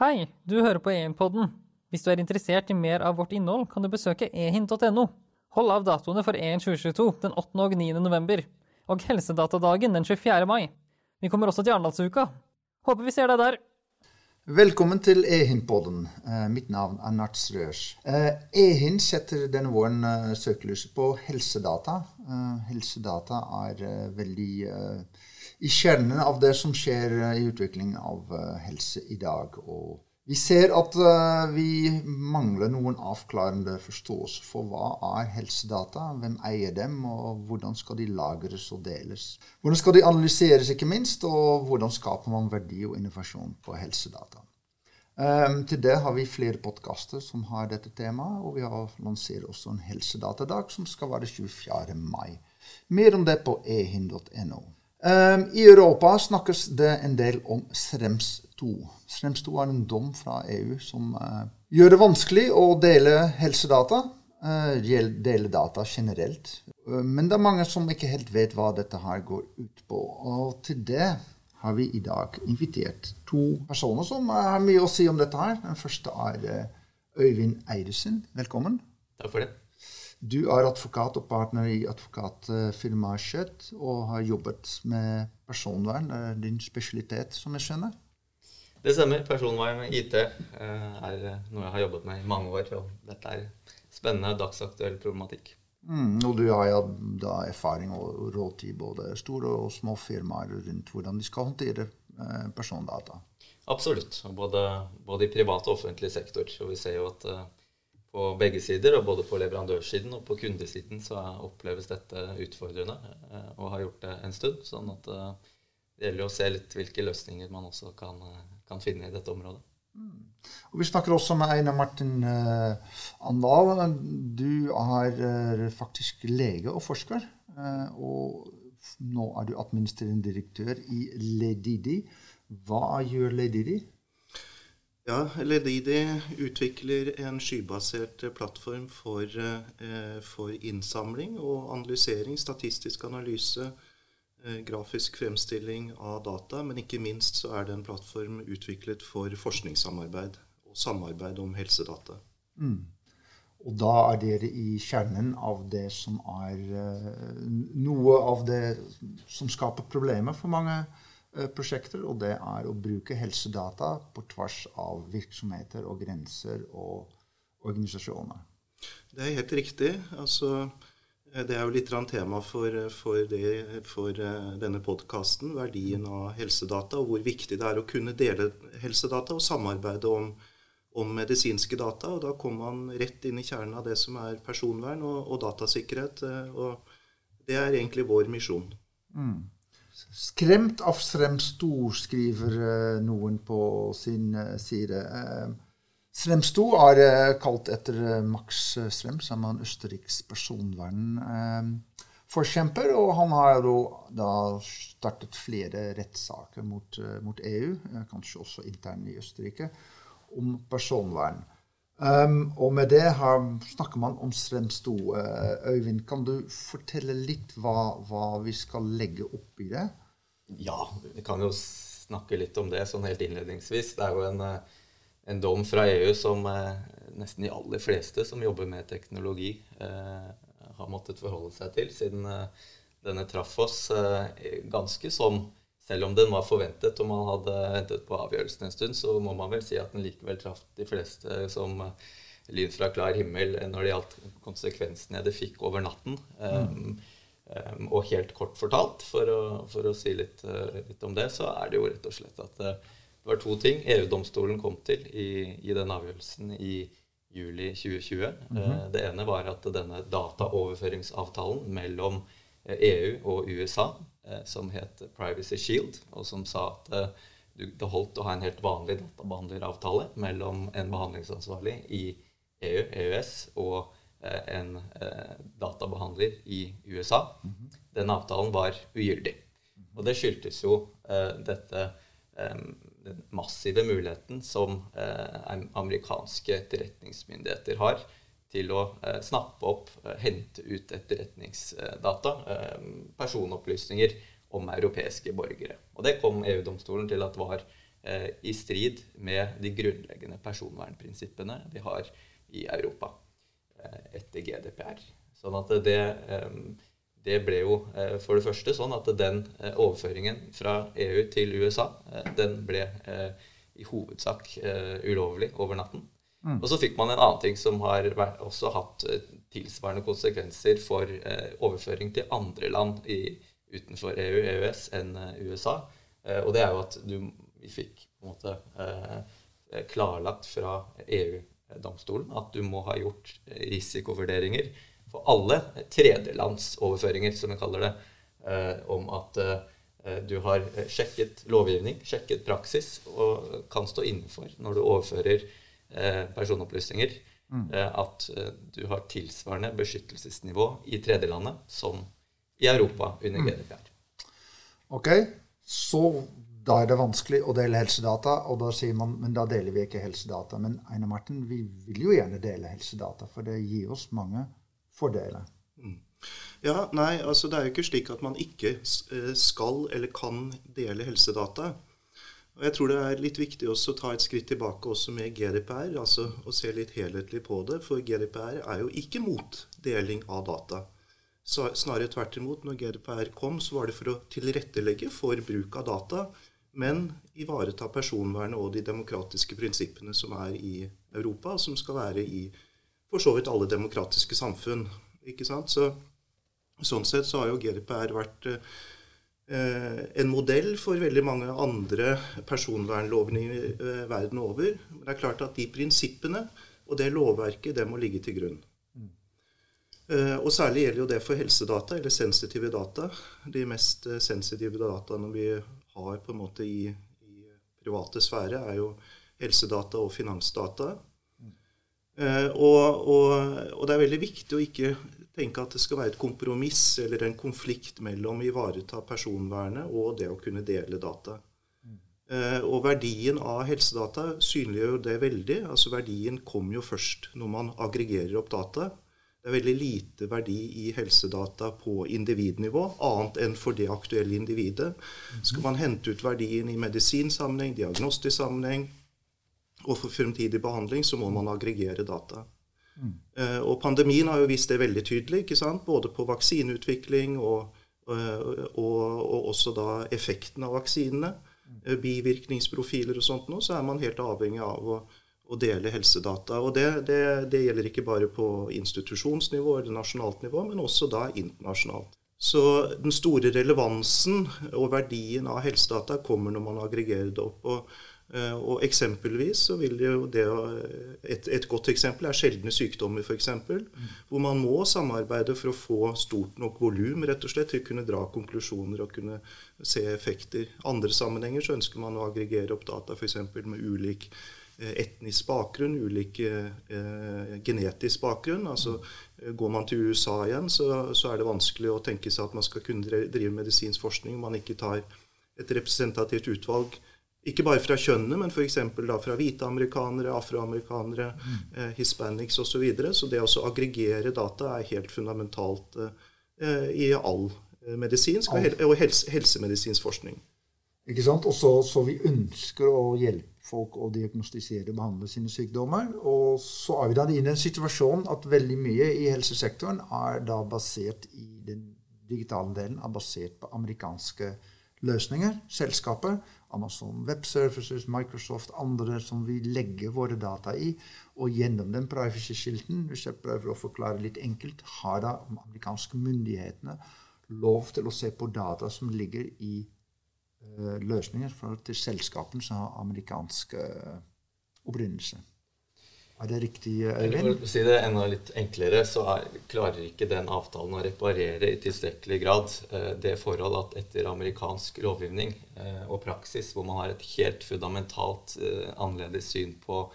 Hei, du hører på EIN-podden. Hvis du er interessert i mer av vårt innhold, kan du besøke ehin.no. Hold av datoene for EIN 2022 den 8. og 9. november, og Helsedatadagen den 24. mai. Vi kommer også til Arendalsuka. Håper vi ser deg der. Velkommen til Ehin-podden. Eh, mitt navn er Nart Rørs. Eh, Ehin setter denne våren eh, søkelyset på helsedata. Helsedata er veldig i kjernen av det som skjer eh, i utviklingen av eh, helse i dag. Og vi ser at eh, vi mangler noen avklarende forståelse for hva er helsedata, hvem eier dem, og hvordan skal de lagres og deles. Hvordan skal de analyseres, ikke minst, og hvordan skaper man verdi og innovasjon på helsedata. Um, til det har vi flere podkaster som har dette temaet, og vi har lansert også en helsedatadag som skal være 24. mai. Mer om det på ehin.no. Um, I Europa snakkes det en del om Srems 2. Srems 2 er en dom fra EU som uh, gjør det vanskelig å dele helsedata. Uh, dele data generelt. Uh, men det er mange som ikke helt vet hva dette her går ut på. Og til det har vi i dag invitert to personer som har mye å si om dette her. Den første er Øyvind Eidesen. Velkommen. Takk for det. Du er advokat og partner i advokatfirmaet Skjøtt og har jobbet med personvern. Er din spesialitet, som jeg skjønner? Det stemmer. Personvern og IT er noe jeg har jobbet med i mange år. Og dette er spennende, dagsaktuell problematikk. Mm, og du har ja, da erfaring og råd til både store og små firmaer rundt hvordan de skal håndtere eh, persondata? Absolutt. Både, både, i privat og offentlig sektor. Så vi ser jo at på begge sider, og både på leverandørsiden og på kundesiden, så oppleves dette utfordrende, uh, og har gjort det en stund. Sånn at uh, det gjelder å se litt hvilke løsninger man også kan, kan finne i dette området. Mm. Og Vi snakker også med Einar Martin Andal. Du er faktisk lege og forsker. Og nå er du administrerende direktør i Ledidi. Hva gjør Ledidi? Ja, Ledidi utvikler en skybasert plattform for, for innsamling og analysering, statistisk analyse Eh, grafisk fremstilling av data, men ikke minst så er det en plattform utviklet for forskningssamarbeid og samarbeid om helsedata. Mm. Og da er dere i kjernen av det som er noe av det som skaper problemer for mange prosjekter, og det er å bruke helsedata på tvers av virksomheter og grenser og organisasjoner. Det er helt riktig. altså Eh, det er jo litt tema for, for, det, for eh, denne podkasten, verdien av helsedata, og hvor viktig det er å kunne dele helsedata og samarbeide om, om, medisinske data. og Da kommer man rett inn i kjernen av det som er personvern og, og datasikkerhet. Eh, og Det er egentlig vår misjon. Mm. Skremt av Srem-Stor, skriver noen på sin side. Schrems 2 er eh, kalt etter eh, Max Srem, som er en østerriksk personvernforkjemper. Eh, og han har da startet flere rettssaker mot, mot, EU, kanskje også internt i Østerrike, om personvern. Um, og med det her snakker man om 2. Uh, Øyvind, kan du fortelle litt hva, hva, vi skal legge opp i det? Ja, vi kan jo snakke litt om det sånn helt innledningsvis. Det er jo en uh, en dom fra EU som eh, nesten de aller fleste som jobber med teknologi, eh, har måttet forholde seg til, siden eh, denne traff oss ganske som selv om den var forventet og man hadde ventet på avgjørelsen en stund, så må man vel si at den likevel traff de fleste som lyn fra klar himmel når det gjaldt konsekvensene det fikk over natten. Mm. Um, og helt kort fortalt, for å, for å si litt, litt, om det, så er det jo rett og slett at det var to ting EU-domstolen kom til i, i den avgjørelsen i juli 2020. Mm -hmm. Det ene var at denne dataoverføringsavtalen mellom EU eh, e og USA, eh, som het Privacy Shield, og som sa at det holdt å ha en helt vanlig databehandleravtale mellom en behandlingsansvarlig i EU, EØS, og en databehandler i USA. Mm -hmm. Den avtalen var ugyldig. Og det skyldtes jo dette den massive muligheten som eh, amerikanske etterretningsmyndigheter har til å eh, snappe opp, eh, hente ut etterretningsdata, personopplysninger om europeiske borgere. Og det kom EU-domstolen til at var i strid med de grunnleggende personvernprinsippene vi har i Europa etter GDPR. Sånn at det, det ble jo for det første sånn at den overføringen fra EU til USA, den ble i hovedsak ulovlig over natten. Mm. Og så fikk man en annen ting som har også hatt eh, tilsvarende konsekvenser for eh, overføring til andre land i, utenfor EU EØS enn eh, USA. Eh, og det er jo at du, vi fikk på en måte eh, klarlagt fra EU-domstolen at du må ha gjort risikovurderinger for alle tredjelandsoverføringer, som vi kaller det, eh, om at du har sjekket lovgivning, sjekket praksis, og kan stå innenfor når du overfører Eh, personopplysninger, mm. Eh, at eh, du har tilsvarende beskyttelsesnivå i tredjelandet som i Europa under mm. GDPR. Ok, så da er det vanskelig å dele helsedata, og da sier man men da deler vi ikke helsedata. Men Einar Martin, vi vil jo gjerne dele helsedata, for det gir oss mange fordeler. Mm. Ja, nei, altså Det er jo ikke slik at man ikke skal eller kan dele helsedata. Og Jeg tror det er litt viktig også å ta et skritt tilbake også med GDPR, altså å se litt helhetlig på det. For GDPR er jo ikke mot deling av data. Snarere tvert imot. Når GDPR kom, så var det for å tilrettelegge for bruk av data, men ivareta personvernet og de demokratiske prinsippene som er i Europa, og som skal være i for så vidt alle demokratiske samfunn. Ikke sant? Så, sånn sett så har jo GDPR vært eh, en modell for veldig mange andre personvernlovninger eh, verden over. Men det er klart at de prinsippene og det lovverket det må ligge til grunn. Mm. Og Særlig gjelder jo det for helsedata, eller sensitive data. De mest sensitive dataene vi har på en måte i, i private sfære, er jo helsedata og finansdata. Mm. Og, og, og, det er veldig viktig å ikke tenke at det skal være et kompromiss eller en konflikt mellom å ivareta personvernet og det å kunne dele data. Mm. og verdien av helsedata synliggjør det veldig. Altså Verdien kommer jo først når man aggregerer opp data. Det er veldig lite verdi i helsedata på individnivå, annet enn for det aktuelle individet. Skal man hente ut verdien i medisinsammenheng, diagnostisk sammenheng og for fremtidig behandling, så må man aggregere data. Mm. Og pandemien har jo vist det veldig tydelig, ikke sant? både på vaksineutvikling og, og, og også da effekten av vaksinene. Mm. Bivirkningsprofiler og sånt nå, så er man helt avhengig av å, å dele helsedata. Og det, det, det, gjelder ikke bare på institusjonsnivå eller nasjonalt nivå, men også da internasjonalt. Så den store relevansen og verdien av helsedata kommer når man aggregerer det opp. og Eh, og eksempelvis så vil jo det et, et godt eksempel er sjeldne sykdommer, f.eks. Mm. Hvor man må samarbeide for å få stort nok volum rett og slett til å kunne dra konklusjoner og kunne se effekter. Andre sammenhenger så ønsker man å aggregere opp data f.eks. med ulik eh, etnisk bakgrunn, ulik eh, genetisk bakgrunn. altså Går man til USA igjen, så, så, er det vanskelig å tenke seg at man skal kunne drive medisinsk forskning om man ikke tar et representativt utvalg ikke bare fra kjønnet, men f.eks. fra hvite amerikanere, afroamerikanere, mm. eh, hispanics osv. Så, videre. så det å aggregere data er helt fundamentalt eh, i all eh, medisinsk og, og helse helsemedisinsk forskning. Ikke sant? Og så, så, vi ønsker å hjelpe folk å diagnostisere og behandle sine sykdommer. Og så er vi da inne i en situasjon at veldig mye i helsesektoren er da basert i den digitale delen er basert på amerikanske løsninger, selskaper. Amazon Web Services, Microsoft, andre som vi legger våre data i. Og gjennom den privacy-skilten, hvis jeg prøver å forklare litt enkelt, har da amerikanske myndighetene lov til å se på data som ligger i uh, løsninger for, til selskapene som har amerikansk uh, opprinnelse. Er det riktig, Øyvind? For å si det enda litt enklere, så er, klarer ikke den avtalen å reparere i tilstrekkelig grad eh, det forhold at etter amerikansk lovgivning eh, og praksis, hvor man har et helt fundamentalt eh, annerledes syn på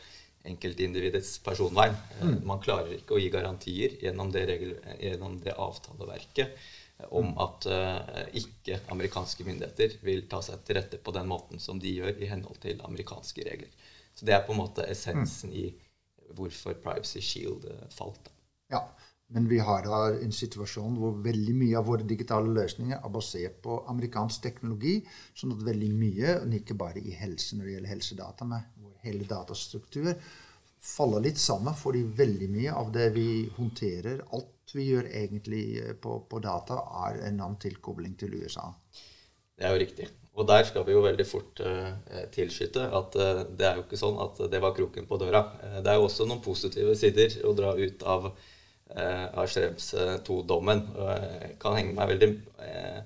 enkeltindividets personvern mm. Man klarer ikke å gi garantier gjennom det, gjennom det avtaleverket om at eh, ikke amerikanske myndigheter vil ta seg til rette på den måten som de gjør i henhold til amerikanske regler. Så det er på en måte essensen mm. i hvorfor Privacy Shield falt. falt. Ja, Men vi har da en situasjon hvor veldig mye av våre digitale løsninger er basert på amerikansk teknologi. Sånn at veldig mye, og ikke bare i helse når det gjelder helsedata, men vår hele datastruktur, faller litt sammen. Fordi veldig mye av det vi håndterer, alt vi gjør egentlig på, på data, er en annen tilkobling til USA. Det er jo riktig. Og der skal vi jo veldig fort eh, tilskyte at eh, det er jo ikke sånn at det var kroken på døra. Eh, det er jo også noen positive sider å dra ut av Eh, av Schrems 2-dommen. Og jeg kan henge meg veldig eh,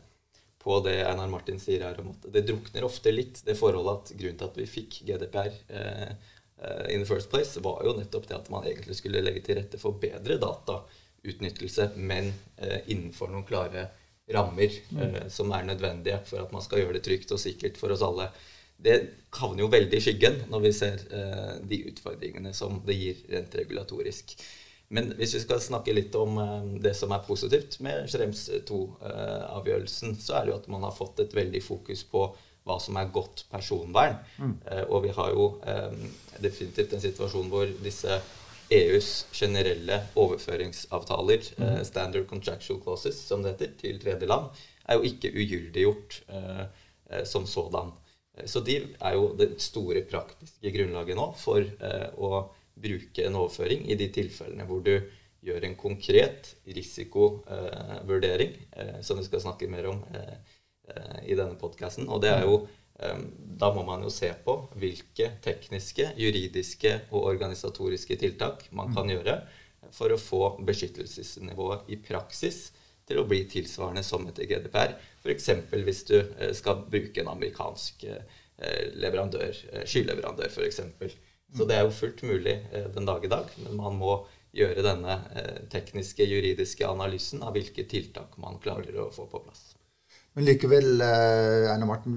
på det Einar Martin sier her om at det drukner ofte litt det forholdet at grunnen til at vi fikk GDPR eh, in the first place, var jo nettopp det at man egentlig skulle legge til rette for bedre datautnyttelse, men innenfor noen klare rammer eh, som er nødvendige for at man skal gjøre det trygt og sikkert for oss alle. Det havner jo veldig i skyggen når vi ser de utfordringene som det gir rent regulatorisk. Men hvis vi skal snakke litt om eh, det som er positivt med Schrems 2-avgjørelsen, så er det jo at man har fått et veldig fokus på hva som er godt personvern. Mm. Eh, og vi har jo eh, definitivt en situasjon hvor disse EUs generelle overføringsavtaler, mm. standard contractual clauses, som det heter, til tredjeland, er jo ikke ugyldiggjort som sådan. Så de er jo det store praktiske grunnlaget nå for å bruke en overføring i de tilfellene hvor du gjør en konkret risikovurdering, eh, som vi skal snakke mer om eh, eh, i denne podkasten. Og det er jo da må man jo se på hvilke tekniske, juridiske og organisatoriske tiltak man kan gjøre for å få beskyttelsesnivået i praksis til å bli tilsvarende som etter GDPR. F.eks. hvis du skal bruke en amerikansk leverandør, skyleverandør f.eks. Så det er jo fullt mulig eh, den dag i dag. Men man må gjøre denne eh, tekniske, juridiske analysen av hvilke tiltak man klarer å få på plass. Men likevel, eh, Einar Marten,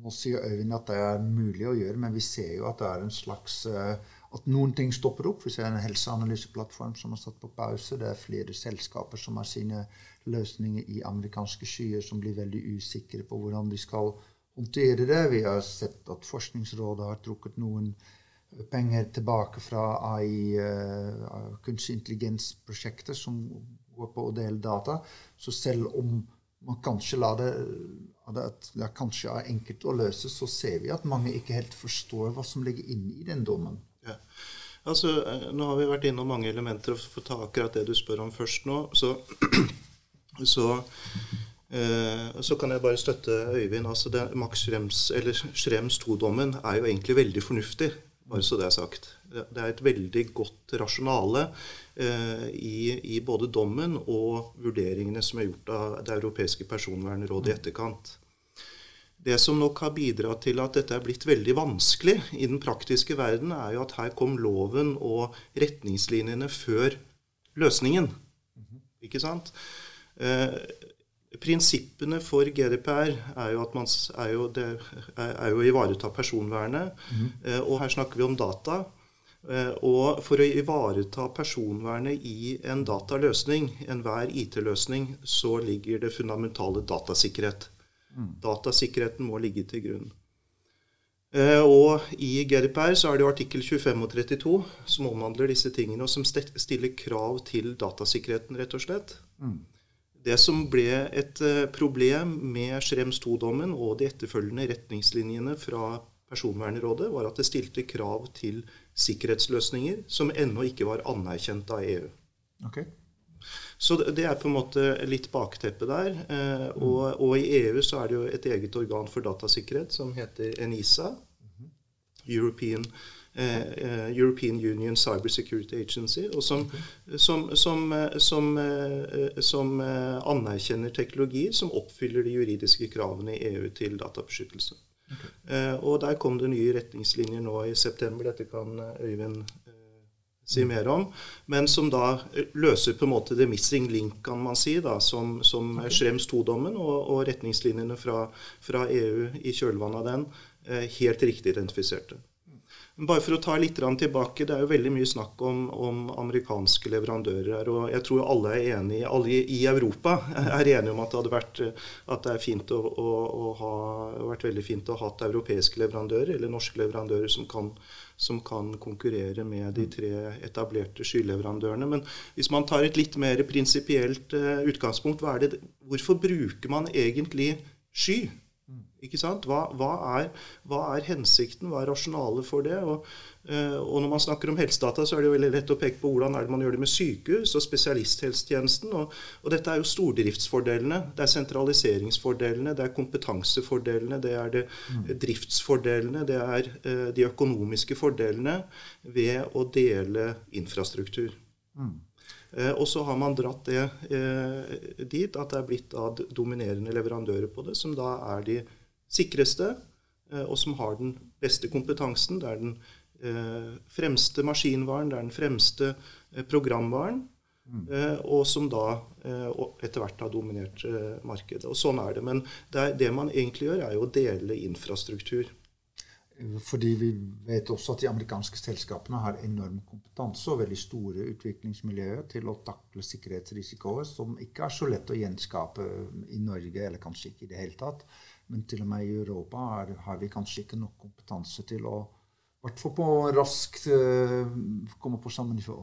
nå sier Øyvind at det er mulig å gjøre, men vi ser jo at det er en slags at noen ting stopper opp. Vi ser en helseanalyseplattform som har satt på pause. Det er flere selskaper som har sine løsninger i amerikanske skyer, som blir veldig usikre på hvordan de skal håndtere det. Vi har sett at Forskningsrådet har trukket noen penger tilbake fra AI, kunstig intelligens-prosjekter som går på å dele data. Så selv om man kanskje lar det, det kanskje er enkelt å løse, så ser vi at mange ikke helt forstår hva som ligger inne i den dommen. Ja. Altså, eh, Nå har vi vært innom mange elementer, og for å ta akkurat det du spør om først nå, så, så Eh, så kan jeg bare støtte Øyvind. altså det, Max Schrems, eller Schrems 2-dommen er jo egentlig veldig fornuftig, bare så det er sagt. Det er et veldig godt rasjonale eh, i, i, både dommen og vurderingene som er gjort av Det europeiske personvernrådet i etterkant. Det som nok har bidratt til at dette er blitt veldig vanskelig i den praktiske verden, er jo at her kom loven og retningslinjene før løsningen. Ikke sant? Eh, Prinsippene for GDPR er jo, at man, er jo, det, er jo å ivareta personvernet. Mm. Og her snakker vi om data. Eh, og for å ivareta personvernet i en dataløsning, enhver IT-løsning, så ligger det fundamentale datasikkerhet. Mm. Datasikkerheten må ligge til grunn. Eh, og i GDPR så er det jo artikkel 25 og 32 som omhandler disse tingene, og som stiller krav til datasikkerheten, rett og slett. Mm. Det som ble et eh, problem med Schrems II-dommen og de etterfølgende retningslinjene fra Personvernrådet, var at det stilte krav til sikkerhetsløsninger som ennå ikke var anerkjent av EU. Okay. Så det er på en måte litt bakteppe der. Eh, og, og, i EU så er det jo et eget organ for datasikkerhet som heter ENISA. Mhm. European European Union Cyber Security Agency, og som, som, som, eh, som, anerkjenner teknologier som oppfyller de juridiske kravene i EU til databeskyttelse. Okay. og Der kom det nye retningslinjer nå i september. Dette kan Øyvind si mer om. Men som da løser på en måte the missing link, kan man si, da, som, som okay. Schrems 2-dommen og, og, retningslinjene fra, fra, EU i kjølvannet av den helt riktig identifiserte. Bare for å ta litt tilbake, Det er jo veldig mye snakk om, om amerikanske leverandører og Jeg tror alle er enige, alle i Europa er enige om at det hadde vært det fint å, å, å ha, vært veldig fint å ha hatt europeiske leverandører, eller norske leverandører, som kan, som kan konkurrere med de tre etablerte skyleverandørene. Men hvis man tar et litt mer prinsipielt uh, utgangspunkt, det, hvorfor bruker man egentlig sky? Ikke sant? Hva, hva, er, hva, er, hensikten, hva er rasjonalet for det? Og, eh, og, når man snakker om helsedata, så er det jo veldig lett å peke på hvordan er det man gjør det med sykehus og spesialisthelsetjenesten. Og, og, dette er jo stordriftsfordelene. Det er sentraliseringsfordelene, det er kompetansefordelene, det er det mm. driftsfordelene, det er eh, de økonomiske fordelene ved å dele infrastruktur. Mm. Eh, og så har man dratt det dit at det er blitt av dominerende leverandører på det, som da er de sikreste, eh, og som har den beste kompetansen. Det er den eh, fremste maskinvaren, det er den fremste eh, programvaren. Mm. Og som da etter hvert har dominert markedet. Og sånn er det. Men det, er, det man egentlig gjør, er jo å dele infrastruktur. Fordi vi vet også at de amerikanske selskapene har enorm kompetanse og veldig store utviklingsmiljøer til å takle sikkerhetsrisikoer som ikke er så lett å gjenskape i Norge, eller kanskje ikke i det hele tatt. Men til og med i Europa er, har vi kanskje ikke nok kompetanse til å i hvert fall på raskt uh, komme på samme nivå.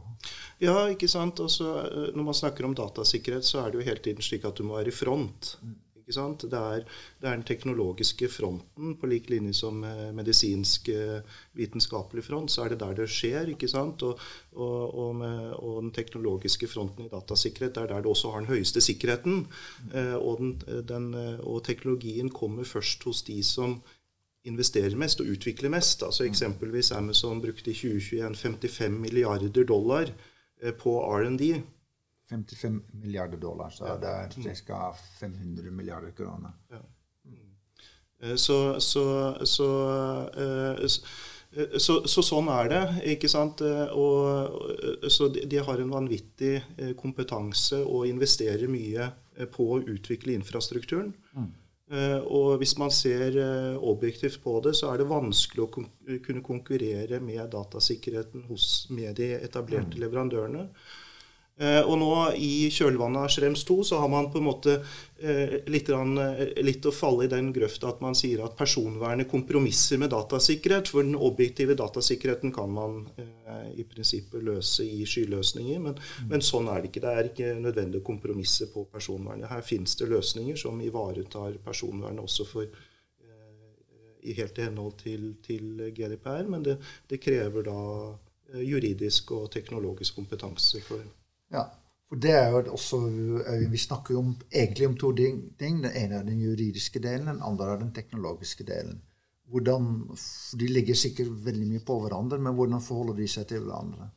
Ja, ikke sant. Også, eh, når man snakker om datasikkerhet, så er det jo hele tiden slik at du må være i front. Mm. Det er, det, er, den teknologiske fronten, på lik linje som medisinsk eh, vitenskapelig front. Så er det der det skjer. ikke sant? Og, og, og, med, og den teknologiske fronten i datasikkerhet det er der det også har den høyeste sikkerheten. Eh, og, den, den, og teknologien kommer først hos de som investerer mest og utvikler mest. Altså Eksempelvis Amazon brukte i 2021 55 milliarder dollar eh, på R&D. 55 milliarder dollar, så det er ca. 500 milliarder kroner. Ja. Eh, så, så, så, eh, så, så, sånn er det, ikke sant. Eh, og, så de, de, har en vanvittig kompetanse og investerer mye på å utvikle infrastrukturen. Mm. Og hvis man ser objektivt på det, så er det vanskelig å kunne konkurrere med datasikkerheten hos, med de etablerte mm. leverandørene. Eh, og nå i kjølvannet av Schrems 2 så har man på en måte eh, litt, eh, litt, å falle i den grøfta at man sier at personvernet kompromisser med datasikkerhet. For den objektive datasikkerheten kan man i prinsippet løse i skyløsninger. Men, men, sånn er det ikke. Det er ikke nødvendig å kompromisse på personvernet. Her finnes det løsninger som ivaretar personvernet også for helt i henhold til, til GDPR, men det, det krever da juridisk og teknologisk kompetanse for ja, for det er jo også, Vi snakker jo om, egentlig om to ting. Den ene er den juridiske delen, den andre er den teknologiske delen. Hvordan, de ligger sikkert veldig mye på hverandre, men hvordan forholder de seg til hverandre?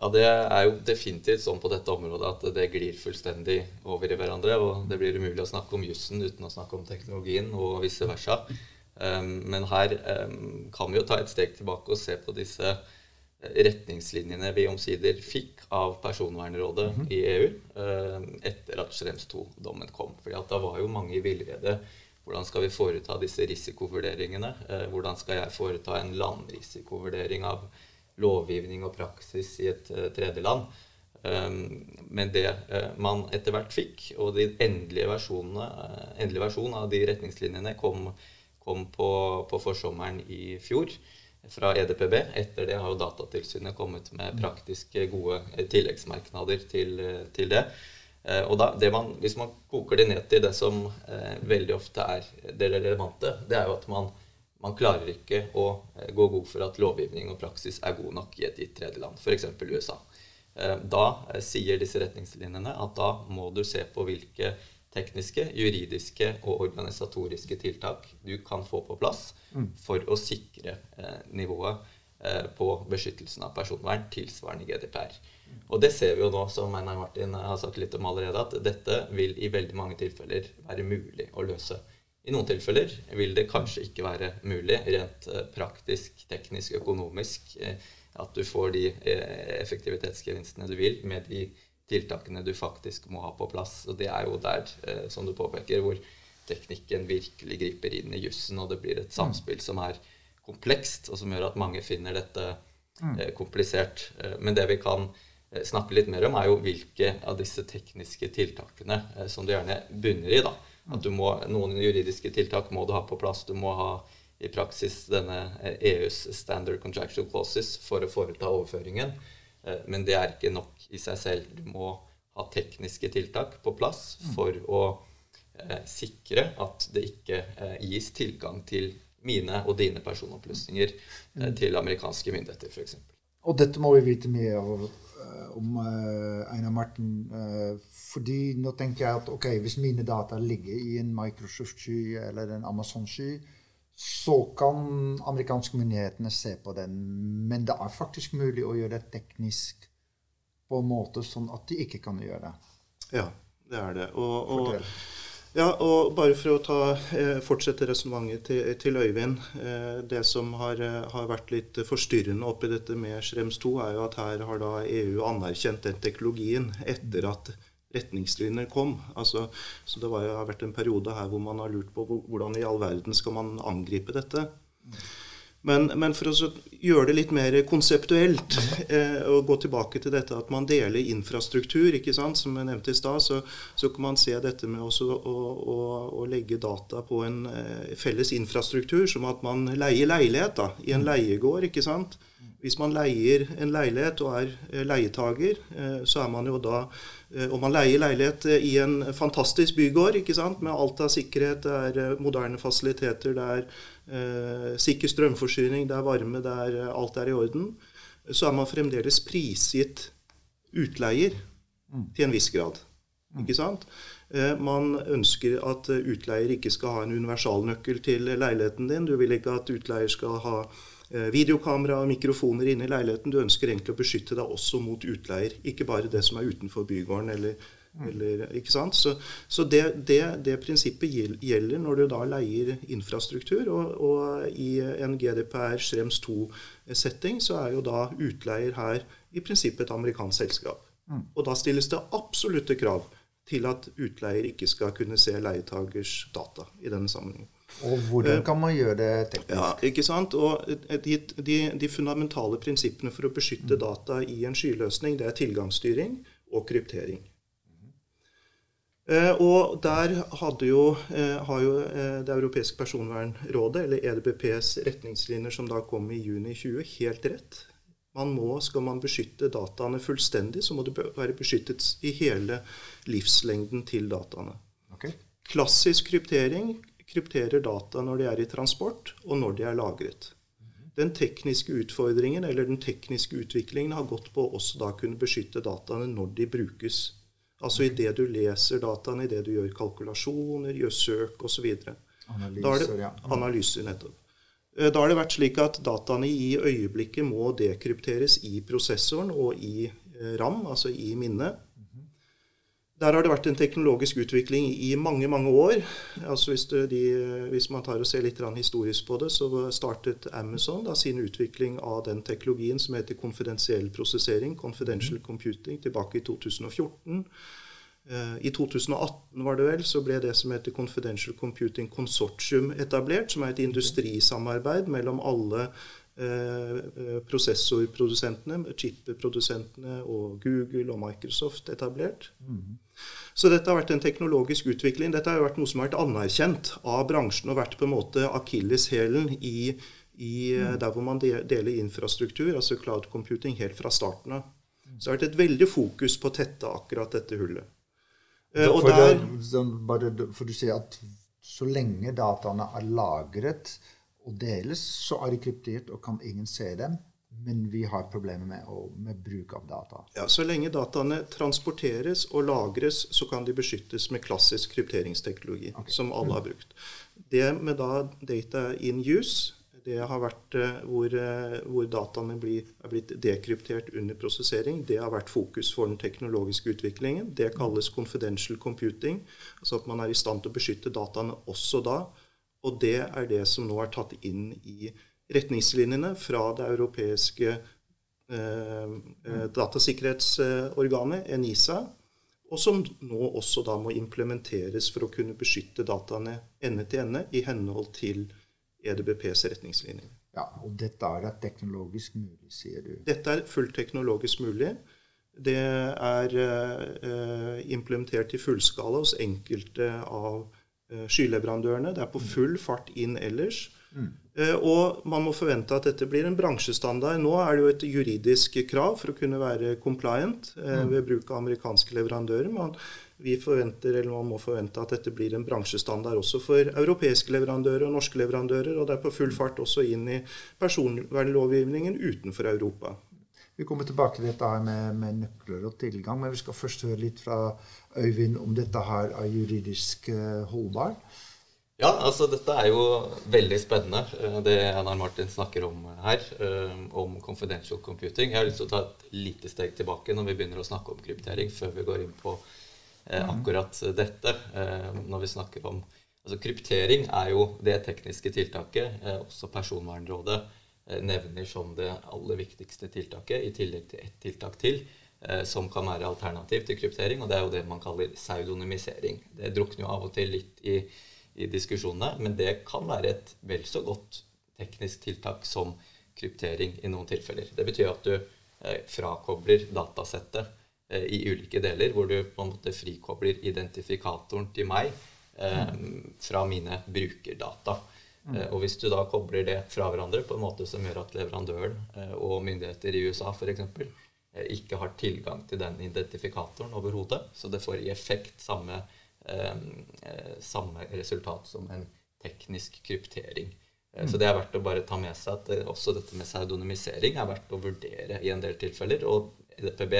Ja, Det er jo definitivt sånn på dette området at det glir fullstendig over i hverandre. Og det blir umulig å snakke om jussen uten å snakke om teknologien, og vice versa. Um, men her um, kan vi jo ta et steg tilbake og se på disse retningslinjene vi omsider fikk av Personvernrådet mm -hmm. i EU eh, etter at Schrems 2-dommen kom. Fordi at da var jo mange i villrede. Hvordan skal vi foreta disse risikovurderingene? Eh, hvordan skal jeg foreta en landrisikovurdering av lovgivning og praksis i et uh, tredje land? Um, men det man etter hvert fikk, og de endelige versjonene, uh, versjon av de retningslinjene kom, kom på, på forsommeren i fjor fra EDPB. Etter det har jo Datatilsynet kommet med praktiske, gode eh, tilleggsmerknader til, eh, til det. Eh, og da, man, Hvis man koker det ned til det som eh, veldig ofte er det relevante, det er jo at man, man klarer ikke å gå god for at lovgivning og praksis er god nok i et gitt tredjeland, f.eks. USA. Eh, da eh, sier disse retningslinjene at da må du se på hvilke tekniske, juridiske og organisatoriske tiltak du kan få på plass mm. for å sikre eh, nivået eh, på beskyttelsen av personvern tilsvarende GDPR. Og det ser vi jo nå, som Einar Martin har sagt litt om allerede, at dette vil i veldig mange tilfeller være mulig å løse. I noen tilfeller vil det kanskje ikke være mulig rent eh, praktisk, teknisk, økonomisk. Eh, at du får de eh, effektivitetsgevinstene du vil med de tiltakene du faktisk må ha på plass. Og det er jo der, eh, som du påpeker, hvor teknikken virkelig griper inn i jussen, og det blir et samspill som er komplekst, og som gjør at mange finner dette eh, komplisert. Eh, men det vi kan eh, snakke litt mer om, er jo hvilke av disse tekniske tiltakene eh, som du gjerne bunner i. da. At du må, Noen juridiske tiltak må du ha på plass. Du må ha i praksis denne EUs eh, e standard contractual clauses for å foreta overføringen. Men det er ikke nok i seg selv. Du må ha tekniske tiltak på plass for å eh, sikre at det ikke eh, gis tilgang til mine og dine personopplysninger eh, til amerikanske myndigheter, f.eks. Og dette må vi vite mye eh, om uh, Einar Marten. Uh, fordi nå tenker jeg at ok, hvis mine data ligger i en Microsoft-sky eller en Amazon-sky, så kan amerikanske myndighetene se på den. Men det er faktisk mulig å gjøre det teknisk på en måte sånn at de ikke kan gjøre det. Ja, det er det. Og, og, ja, og bare for å ta, eh, fortsette resonnementet til, til, Øyvind. Eh, det som har, eh, har, vært litt forstyrrende oppi dette med Schrems 2, er jo at her har da EU anerkjent den teknologien etter at retningslinjer kom. Altså, så det var, har vært en periode her hvor man har lurt på hvordan i all verden skal man angripe dette. Men, men, for å gjøre det litt mer konseptuelt eh, og gå tilbake til dette at man deler infrastruktur, ikke sant, som jeg nevnte i stad, så, så, kan man se dette med også å, å, å legge data på en eh, felles infrastruktur, som at man leier leilighet da, i en leiegård. ikke sant? Hvis man leier en leilighet og er eh, leietager, så er man jo da om man leier leilighet i en fantastisk bygård ikke sant? med alt av sikkerhet, det er moderne fasiliteter, det er sikker strømforsyning, det er varme, det er, eh, alt er i orden, så er man fremdeles prisgitt utleier mm. til en viss grad. Mm. Ikke sant? Eh, man ønsker at utleier ikke skal ha en universalnøkkel til leiligheten din. Du vil ikke at utleier skal ha eh, videokamera og mikrofoner inne i leiligheten. Du ønsker egentlig å beskytte deg også mot utleier, ikke bare det som er utenfor bygården eller eller, ikke sant? Så, så det, det, det, prinsippet gjelder når du da leier infrastruktur. Og, og i en GDPR Schrems 2-setting så er jo da utleier her i prinsippet et amerikansk selskap. Mm. Og da stilles det absolutte krav til at utleier ikke skal kunne se leietagers data i denne sammenhengen. Og hvordan kan man gjøre det teknisk? Ja, ikke sant? Og de, de, de fundamentale prinsippene for å beskytte data i en skyløsning, det er tilgangsstyring og kryptering. Eh, og der jo, eh, har jo eh, Det europeiske personvernrådet, eller EDBPs retningslinjer som da kom i juni 20, helt rett. Man må, Skal man beskytte dataene fullstendig, så må det være beskyttet i hele livslengden til dataene. Okay. Klassisk kryptering krypterer data når de er i transport, og når de er lagret. Den tekniske utfordringen eller den tekniske utviklingen har gått på å også da kunne beskytte dataene når de brukes Altså i det du leser dataene, i det du gjør kalkulasjoner, gjør søk osv. Analyser, ja. Analyser, nettopp. Eh, da har det vært slik at dataene i øyeblikket må dekrypteres i prosessoren og i eh, RAM, altså i minnet. Der har det vært en teknologisk utvikling i mange mange år. Altså hvis, de, hvis man tar og ser litt historisk på det, så startet Amazon da, sin utvikling av den teknologien som heter konfidensiell prosessering, confidential computing, tilbake i 2014. Eh, I 2018 var det vel, så ble det som heter Confidential Computing Consortium etablert, som er et industrisamarbeid mellom alle Eh, eh, prosessorprodusentene, chip-produsentene og Google og Microsoft etablert. Mm. Så dette har vært en teknologisk utvikling. Dette har vært noe som har vært anerkjent av bransjen og vært på en måte akilleshælen i, i mm. der hvor man deler infrastruktur, altså cloud computing, helt fra starten av. Så det har vært et veldig fokus på å tette akkurat dette hullet. Uh, for, der, det, for du sier at så lenge dataene er lagret og deles, så er de kryptert og kan ingen se dem. Men vi har problemer med, med, bruk av data. Ja, Så lenge dataene transporteres og lagres, så kan de beskyttes med klassisk krypteringsteknologi, okay. som alle har brukt. Det med da data in use, det har vært eh, hvor, eh, hvor dataene blir, er blitt dekryptert under prosessering. Det har vært fokus for den teknologiske utviklingen. Det kalles confidential computing. Altså at man er i stand til å beskytte dataene også da. Og det er det som nå er tatt inn i retningslinjene fra det europeiske eh, eh datasikkerhetsorganet, ENISA, og som nå også da må implementeres for å kunne beskytte dataene ende til ende i henhold til EDBPs retningslinjer. Ja, Og dette er da teknologisk mulig, sier du? Dette er fullt teknologisk mulig. Det er eh, implementert i fullskala hos enkelte av eh, skyleverandørene. Det er på full fart inn ellers. Mm. Uh, og man må forvente at dette blir en bransjestandard. Nå er det jo et juridisk krav for å kunne være compliant mm. ved bruk av amerikanske leverandører. Man, vi forventer, eller man må forvente at dette blir en bransjestandard også for europeiske leverandører og norske leverandører. Og det er på full fart også inn i personvernlovgivningen utenfor Europa. Vi kommer tilbake til dette her med, med, nøkler og tilgang, men vi skal først høre litt fra Øyvind om dette her er juridisk holdbart. holdbar. Ja, altså dette er jo veldig spennende, eh, det Einar Martin snakker om her, uh, om confidential computing. Jeg har lyst til å ta et lite steg tilbake når vi begynner å snakke om kryptering, før vi går inn på uh, akkurat dette. når vi snakker om Altså kryptering er jo det tekniske tiltaket også Personvernrådet Eh, nevner som det aller viktigste tiltaket, i tillegg til ett tiltak til, eh, som kan være alternativ til kryptering, og det er jo det man kaller pseudonymisering. Det drukner jo av og til litt i, i diskusjonene, men det kan være et vel så godt teknisk tiltak som kryptering i noen tilfeller. Det betyr at du eh, frakobler datasettet eh, i ulike deler, hvor du på en måte frikobler identifikatoren til meg eh, fra mine brukerdata. Mm. Og hvis du da kobler det fra hverandre på en måte som gjør at leverandøren eh, og myndigheter i USA f.eks. Eh, ikke har tilgang til den identifikatoren overhodet, så det får i effekt samme, eh, samme resultat som en teknisk kryptering. Mm. Så det er verdt å bare ta med seg at også dette med pseudonymisering er verdt å vurdere i en del tilfeller. Og EDPB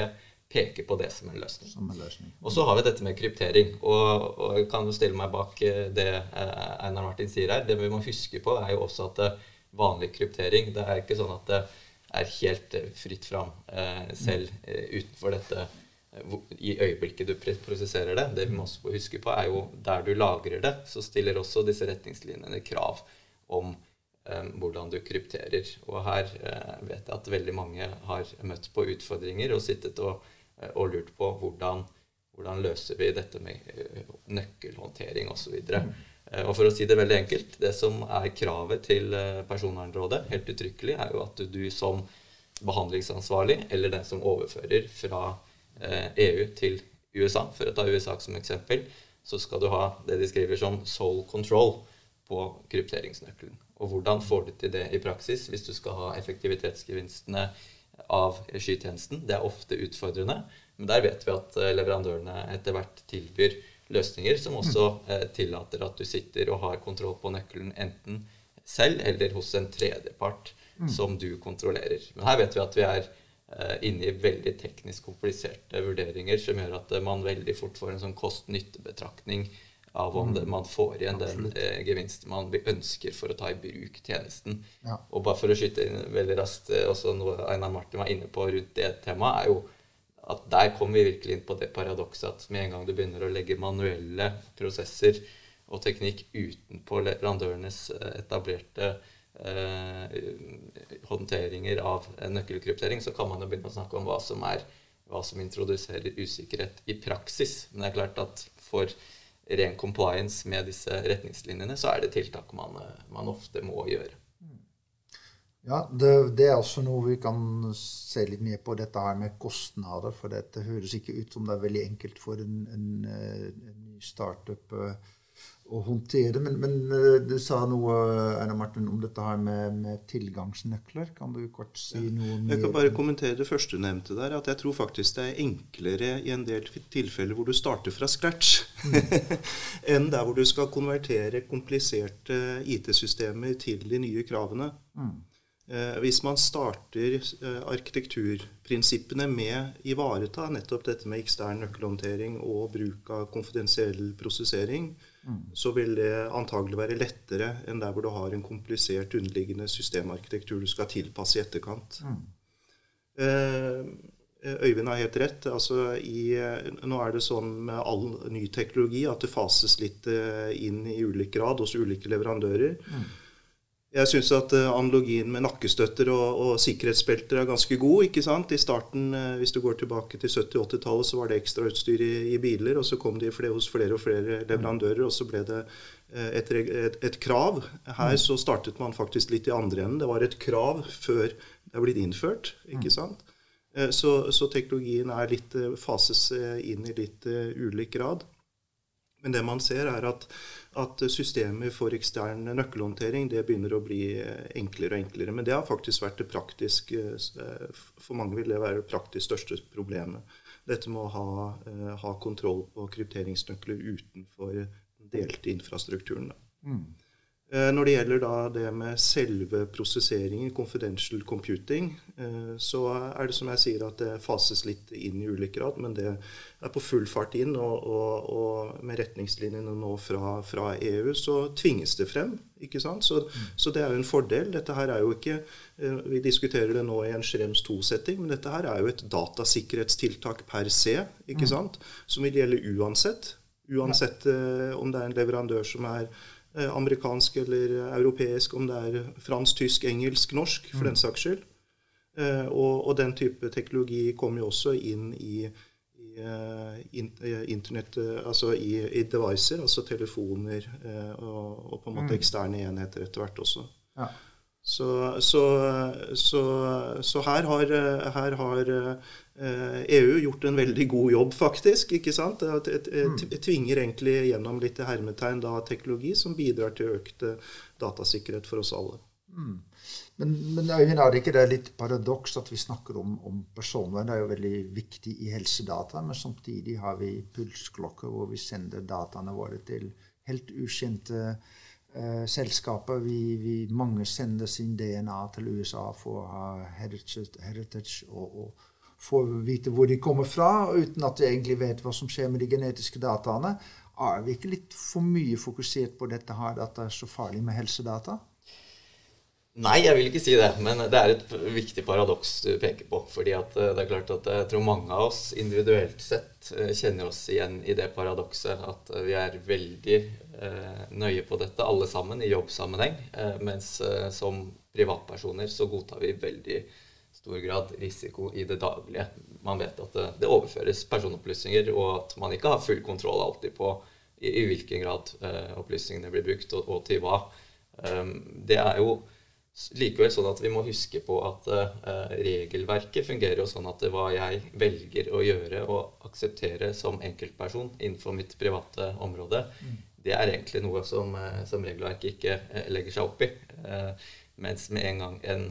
peker på det som en løsning. Som en løsning. Og så har vi dette med kryptering. Og, og jeg kan jo stille meg bak eh, det eh, Einar Martin sier her. Det vi må huske på, er jo også at eh, vanlig kryptering Det er ikke sånn at det er helt fritt fram selv utenfor dette i øyeblikket du prosesserer det. Det vi må også huske på, er jo der du lagrer det, så stiller også disse retningslinjene krav om eh, hvordan du krypterer. Og her eh, vet jeg at veldig mange har møtt på utfordringer og sittet og Eh, og lurt på hvordan, hvordan løser vi dette med eh, nøkkelhåndtering osv. Mm. Eh, og for å si det veldig enkelt, det som er kravet til Personvernrådet, helt uttrykkelig, er jo at du som behandlingsansvarlig, eller den som overfører fra EU e til USA, for å ta USA som eksempel, så skal du ha det de skriver som sole control på krypteringsnøkkelen. Og hvordan får du til det i praksis hvis du skal ha effektivitetsgevinstene av skytjenesten. Det er ofte utfordrende, men der vet vi at eh, leverandørene etter hvert tilbyr løsninger som også eh, tillater at du sitter og har kontroll på nøkkelen enten selv eller hos en tredjepart mm. som du kontrollerer. Men her vet vi at vi er eh, inne i veldig teknisk kompliserte vurderinger som gjør at man veldig fort får en sånn kost-nytte-betraktning av om det, mm. man får igjen den eh, gevinsten man ønsker for å ta i bruk tjenesten. Ja. Og bare for å skyte inn veldig raskt, eh, også noe Einar Martin var inne på rundt det temaet, er jo at der kommer vi virkelig inn på det paradokset at med en gang du begynner å legge manuelle prosesser og teknikk utenpå leverandørenes eh, etablerte eh, håndteringer av nøkkelkryptering, så kan man jo begynne å snakke om hva som er hva som introduserer usikkerhet i praksis. Men det er klart at for ren compliance med disse retningslinjene, så er det tiltak man, man ofte må gjøre. Ja, det, det, er også noe vi kan se litt mer på, dette her med kostnader. For dette høres ikke ut som det er veldig enkelt for en, en, en ny startup. Uh, å håndtere. Men, men eh, du sa noe Erna Martin, om dette her med, med, tilgangsnøkler. Kan du kort si noe mer? Jeg kan bare kommentere det første du nevnte der. At jeg tror faktisk det er enklere i en del tilfeller hvor du starter fra scratch, mm. enn der hvor du skal konvertere kompliserte IT-systemer til de nye kravene. Mm. Eh, hvis man starter eh, arkitekturprinsippene med ivareta nettopp dette med ekstern nøkkelhåndtering og bruk av konfidensiell prosessering. Så vil det antagelig være lettere enn der hvor du har en komplisert underliggende systemarkitektur du skal tilpasse i etterkant. Mm. Eh, Øyvind har helt rett. Altså i, nå er det sånn med all ny teknologi at det fases litt inn i ulik grad hos ulike leverandører. Mm. Jeg syns at uh, analogien med nakkestøtter og, og, sikkerhetsbelter er ganske god. ikke sant? I starten, uh, Hvis du går tilbake til 70-80-tallet, så var det ekstrautstyr i, i biler. og Så kom de flere, hos flere og flere leverandører, og så ble det uh, et, et, et, krav. Her så startet man faktisk litt i andre enden. Det var et krav før det er blitt innført. ikke sant? Så, så teknologien er litt, fases inn i litt ulik grad. Men det man ser, er at, at systemet for ekstern nøkkelhåndtering det begynner å bli enklere og enklere. Men det har faktisk vært det praktisk eh, For mange vil det være det praktisk største problemet. Dette med å ha, eh, ha kontroll på krypteringsnøkler utenfor den delte infrastrukturen. Mm. Eh, når det gjelder da det med selve prosesseringen, confidential computing, eh, så er det som jeg sier at det fases litt inn i ulik grad, men det er på full fart inn. Og, og, og med retningslinjene nå fra, fra, EU så tvinges det frem. ikke sant? Så, så, det er jo en fordel. Dette her er jo ikke eh, Vi diskuterer det nå i en Schrems 2-setting, men dette her er jo et datasikkerhetstiltak per se, ikke mm. sant? som vil gjelde uansett. Uansett om det er en leverandør som er amerikansk eller europeisk, om det er fransk, tysk, engelsk, norsk, for mm. den saks skyld. Eh, og, og, den type teknologi kommer jo også inn i, i uh, internett, altså i, i, devices, altså telefoner og, og, på en måte mm. eksterne enheter etter hvert også. Ja. Så, så, så, så, her har, her har EU eh, e gjort en veldig god jobb, faktisk. ikke sant? Det mm. tvinger egentlig gjennom litt hermetegn da, teknologi som bidrar til økt eh, datasikkerhet for oss alle. Mm. Men, men Øyvind, er det ikke det litt paradoks at vi snakker om, om, personvern? Det er jo veldig viktig i helsedata, men samtidig har vi pulsklokker hvor vi sender dataene våre til helt ukjente eh, selskaper. Vi, vi, mange sender sin DNA til USA for å ha heritage, heritage og, og får vite hvor de kommer fra, uten at de egentlig vet hva som skjer med de genetiske dataene. Er vi ikke litt for mye fokusert på dette her, at det er så farlig med helsedata? Nei, jeg vil ikke si det. Men det er et viktig paradoks du peker på. fordi eh, det er klart at jeg tror mange av oss individuelt sett eh, kjenner oss igjen i det paradokset at eh, vi er veldig nøye på dette, alle sammen, i jobbsammenheng. Mens som privatpersoner så godtar vi veldig stor grad risiko i det daglige. Man vet at det, det overføres personopplysninger, og at man ikke har full kontroll alltid på i, i hvilken grad opplysningene blir brukt, og, og til hva. Um, det er jo likevel sånn at vi må huske på at uh, regelverket fungerer jo sånn at hva jeg velger å gjøre og akseptere som enkeltperson innenfor mitt private område, mm. det er egentlig noe som, uh, som regelverket ikke legger seg opp i. mens med en gang en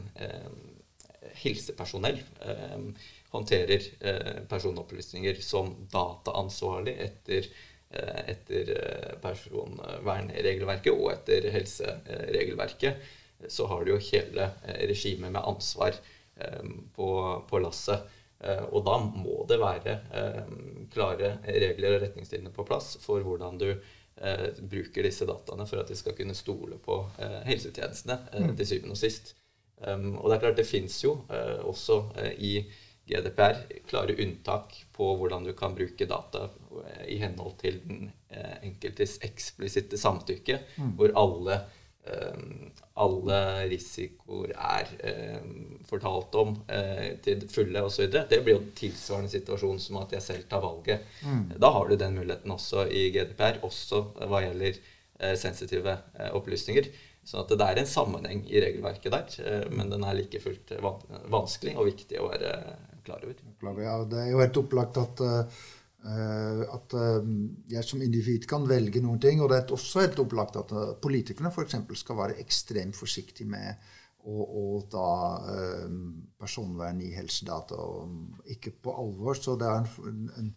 helsepersonell eh, håndterer eh, personopplysninger som dataansvarlig etter, eh, etter personvernregelverket og etter helseregelverket, så har du jo hele regimet med ansvar på, på lasset. Og da må det være klare regler og retningslinjer på plass for hvordan du bruker disse dataene for at de skal kunne stole på helsetjenestene mm. til syvende og sist. Um, og det er klart det fins jo også i GDPR klare unntak på hvordan du kan bruke data i henhold til den enkeltes eksplisitte samtykke, mm. hvor alle, alle risikoer er um, fortalt om til fulle osv. Det blir jo en tilsvarende situasjon som at jeg selv tar valget. Mm. Da har du den muligheten også i GDPR, også hva gjelder sensitive opplysninger. Så at det er en sammenheng i regelverket der, eh, men den er like fullt vanskelig og viktig å være klar over. Ja, det er jo helt opplagt at, uh, at uh, jeg som individ kan velge noen ting. Og det er også helt opplagt at uh, politikerne f.eks. skal være ekstremt forsiktige med å, å ta personvern i helsedata og ikke på alvor. Så det er en, en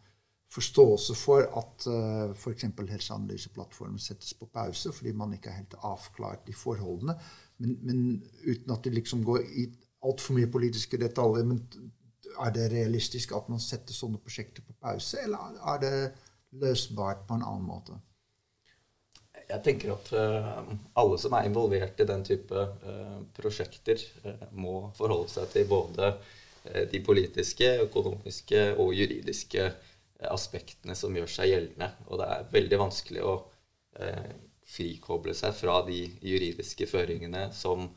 forståelse for at uh, f.eks. helseanalyseplattformen settes på pause fordi man ikke er helt avklart de forholdene. Men, men uten at de liksom går i altfor mye politiske detaljer. Men er det realistisk at man setter sånne prosjekter på pause, eller er det løsbart på en annen måte? Jeg tenker at uh, alle som er involvert i den type uh, prosjekter, uh, må forholde seg til både de politiske, økonomiske og juridiske aspektene som gjør seg gjeldende. Og det er veldig vanskelig å eh, frikoble seg fra de juridiske føringene som,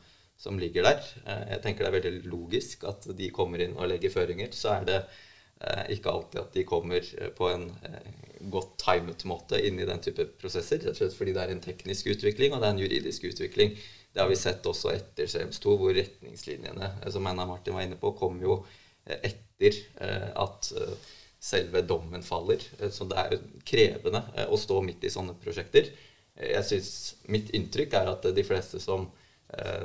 som ligger der. Eh, jeg tenker det er veldig logisk at de kommer inn og legger føringer. Så er det eh, ikke alltid at de kommer eh, på en godt timet måte inn i den type prosesser. Rett og slett fordi det er en teknisk utvikling, og det er en juridisk utvikling. Det har vi sett også etter CMS2, hvor retningslinjene, som Anna Martin var inne på, kom jo etter at selve dommen faller. Så det er krevende å stå midt i sånne prosjekter. Jeg synes, Mitt inntrykk er at de fleste som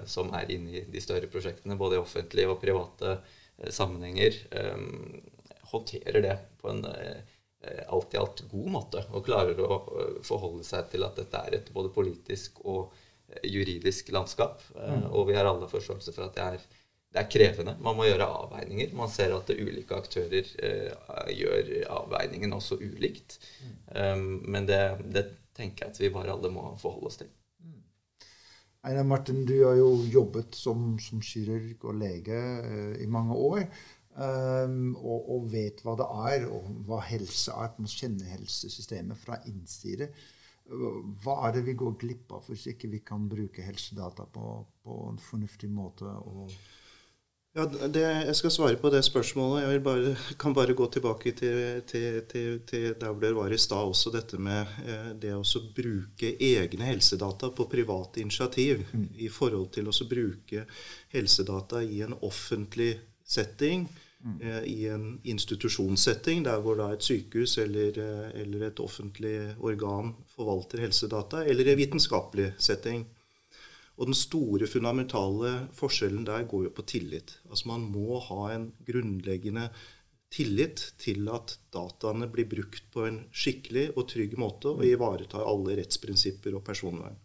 som er inne i de større prosjektene, både i offentlige og private eh, sammenhenger, eh, håndterer det på en alt i alt god måte og klarer å forholde seg til at dette er et både politisk og juridisk landskap. Mm. Og vi har alle forståelse for at det er, det er, krevende. Man må gjøre avveininger. Man ser at ulike aktører eh, gjør avveiningen også ulikt. Mm. Men det, det, tenker jeg at vi bare alle må forholde oss til. Einar Martin, du har jo jobbet som, som kirurg og lege uh, i mange år. Um, og, og, vet hva det er, og hva helse er. Man kjenner helsesystemet fra innside. Hva er det vi går glipp av hvis ikke vi kan bruke helsedata på, på en fornuftig måte? og ja, det, Jeg skal svare på det spørsmålet. Jeg bare, kan bare gå tilbake til, til, til, til der hvor dere var i stad også, dette med eh, det å bruke egne helsedata på private initiativ mm. i forhold til å bruke helsedata i en offentlig setting, mm. eh, i en institusjonssetting, der hvor da et sykehus eller, eh, eller et offentlig organ forvalter helsedata, eller i en vitenskapelig setting. Og den store fundamentale forskjellen der går jo på tillit. Altså Man må ha en grunnleggende tillit til at dataene blir brukt på en skikkelig og trygg måte og ivaretar alle rettsprinsipper og personvern.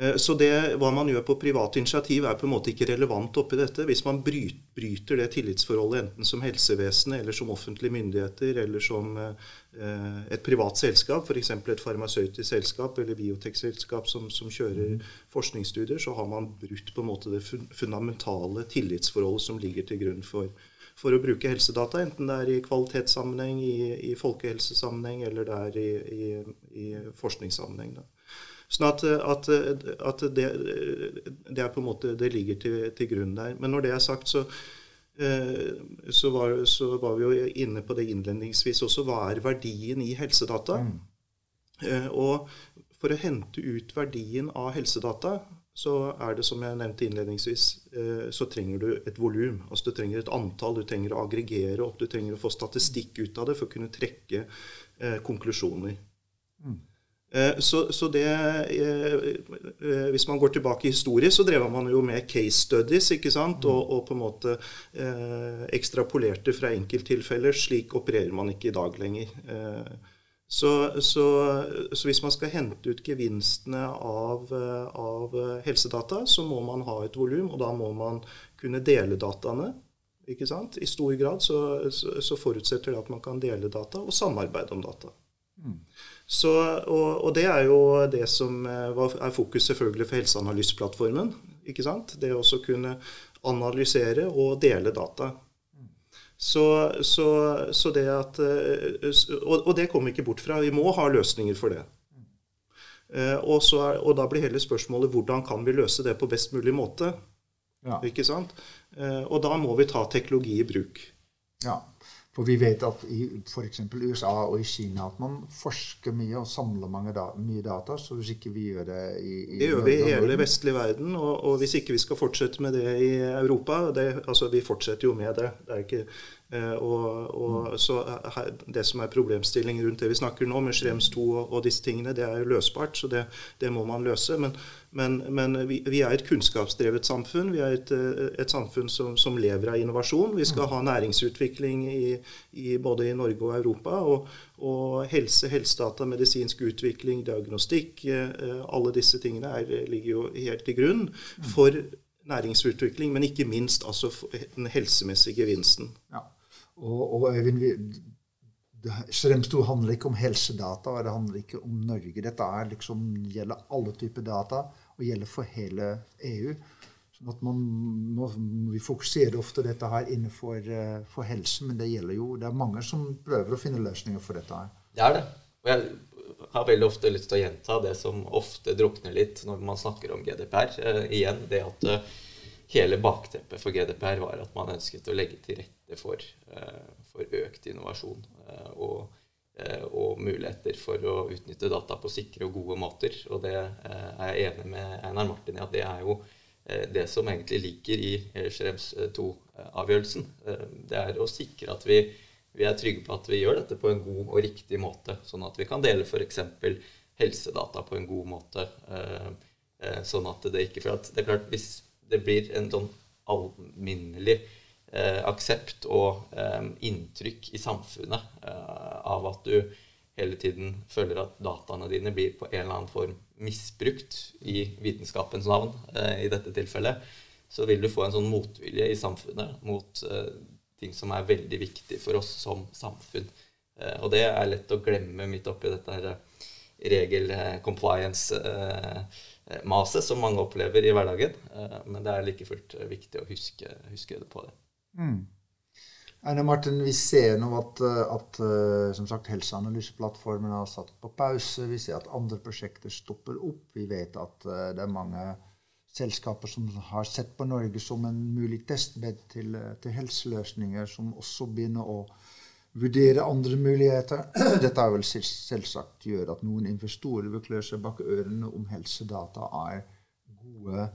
Eh, så det, hva man gjør på privat initiativ, er på en måte ikke relevant oppi dette. Hvis man bryter det tillitsforholdet enten som helsevesenet eller som offentlige myndigheter eller som eh, et privat selskap, f.eks. et farmasøytisk selskap eller biotekselskap som, som, kjører forskningsstudier, så har man brutt på en måte det fundamentale tillitsforholdet som ligger til grunn for, for å bruke helsedata, enten det er i kvalitetssammenheng, i, i folkehelsesammenheng eller det er i, i, i forskningssammenheng. Da. Sånn at, at, at det, det, er på en måte, det ligger til, til, grunn der. Men når det er sagt, så, eh, så, var, så, var, vi jo inne på det innledningsvis også. Hva er verdien i helsedata? Mm. Eh, og for å hente ut verdien av helsedata, så er det som jeg nevnte innledningsvis, eh, så trenger du et volum. Altså du trenger et antall, du trenger å aggregere opp, du trenger å få statistikk ut av det for å kunne trekke konklusjoner. Mm. Eh, så, så, det eh, eh, Hvis man går tilbake i historie, så drev man jo med case studies ikke sant? Og, og på en måte eh, ekstrapolerte fra enkelttilfeller. Slik opererer man ikke i dag lenger. Så, så, så, hvis man skal hente ut gevinstene av, av helsedata, så må man ha et volum, og da må man kunne dele dataene. Ikke sant? I stor grad så, så forutsetter det at man kan dele data og samarbeide om data. Mm. Så, og, og, det er jo det som eh, er fokus selvfølgelig for Helseanalyseplattformen. ikke sant? Det å kunne analysere og dele data. Så, så, så det at, eh, og, og det kommer vi ikke bort fra. Vi må ha løsninger for det. Eh, og, er, og, da blir hele spørsmålet hvordan kan vi løse det på best mulig måte. Ja. Ikke sant? Og da må vi ta teknologi i bruk. Ja. For vi vet at i f.eks. USA og i Kina at man forsker mye og samler mange da, mye data. Så hvis ikke vi gjør det i, i Det gjør vi i hele vestlig verden. Og, og, hvis ikke vi skal fortsette med det i Europa det, altså Vi fortsetter jo med det. Det er ikke Eh, og, og mm. så her, Det som er problemstillingen rundt det vi snakker nå, med Schrems 2 og, og, disse tingene, det er jo løsbart, så det, det må man løse. Men, men, men vi, vi, er et kunnskapsdrevet samfunn. Vi er et, eh, et samfunn som, som, lever av innovasjon. Vi skal mm. ha næringsutvikling i, i, både i Norge og Europa. Og, og helse, helsedata, medisinsk utvikling, diagnostikk, eh, alle disse tingene er, ligger jo helt til grunn mm. for næringsutvikling, men ikke minst altså den helsemessige gevinsten. Ja. Og, og Øyvind, Shremsto handler ikke om helsedata, og det handler ikke om Norge. Dette er liksom, gjelder alle typer data og gjelder for hele EU. Sånn at man Vi fokuserer ofte dette her innenfor uh, for helse, men det gjelder jo Det er mange som prøver å finne løsninger for dette her. Det er det. Og jeg har veldig ofte lyst til å gjenta det som ofte drukner litt når man snakker om GDPR. Eh, igjen det at eh, hele bakteppet for GDPR var at man ønsket å legge til rette for, eh, for økt innovasjon eh, og, eh, og, muligheter for å utnytte data på sikre og gode måter. Og det eh, er jeg enig med Einar Martin i at det er jo det som egentlig ligger i Schrems 2-avgjørelsen. Det er å sikre at vi vi er trygge på at vi gjør dette på en god og riktig måte. Sånn at vi kan dele f.eks. helsedata på en god måte. Eh, eh, sånn at det ikke For det er klart, hvis det blir en sånn alminnelig eh, aksept og inntrykk i samfunnet av at du hele tiden føler at dataene dine blir på en eller annen form misbrukt i vitenskapens navn, i dette tilfellet, så vil du få en sånn motvilje i samfunnet mot ting som er veldig viktig for oss som samfunn. Eh, og det er lett å glemme midt oppi dette her eh, regel-compliance-maset eh, som mange opplever i hverdagen. Men det er like fullt viktig å huske, huske det på det. Mm. Martin, vi ser nå at, at som sagt, helseanalyseplattformen har satt på pause. Vi ser at andre prosjekter stopper opp. Vi vet at det er mange selskaper som har sett på Norge som en mulig testbed til, eh, til, helseløsninger, som også begynner å vurdere andre muligheter. Dette har vel selvsagt gjør at noen investorer vil klø seg bak ørene om helsedata er gode,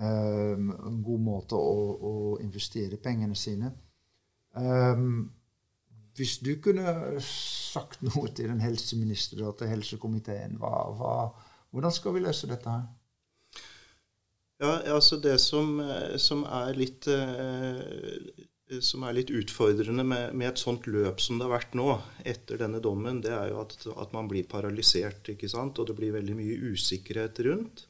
um, en god måte å, å, investere pengene sine. Um, hvis du kunne sagt noe til en helseminister og til helsekomiteen, hva, hva, hvordan skal vi løse dette her? Ja, altså Det som, eh, som, er, litt, eh, som er litt utfordrende med, med, et sånt løp som det har vært nå, etter denne dommen, det er jo at, at man blir paralysert. ikke sant? Og det blir veldig mye usikkerhet rundt.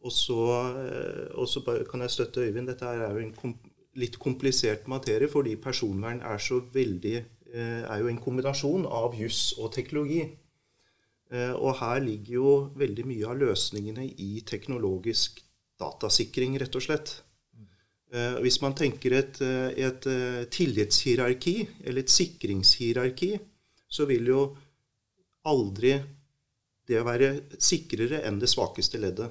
Og så, eh, og så kan jeg støtte Øyvind. Dette er jo en kom, litt komplisert materie, fordi personvern er veldig er jo en kombinasjon av juss og teknologi. Og her ligger jo veldig mye av løsningene i teknologisk datasikring, rett og slett. Eh, hvis man tenker et, eh, et, eh, tillitshierarki, eller et sikringshierarki, så vil jo aldri det være sikrere enn det svakeste leddet.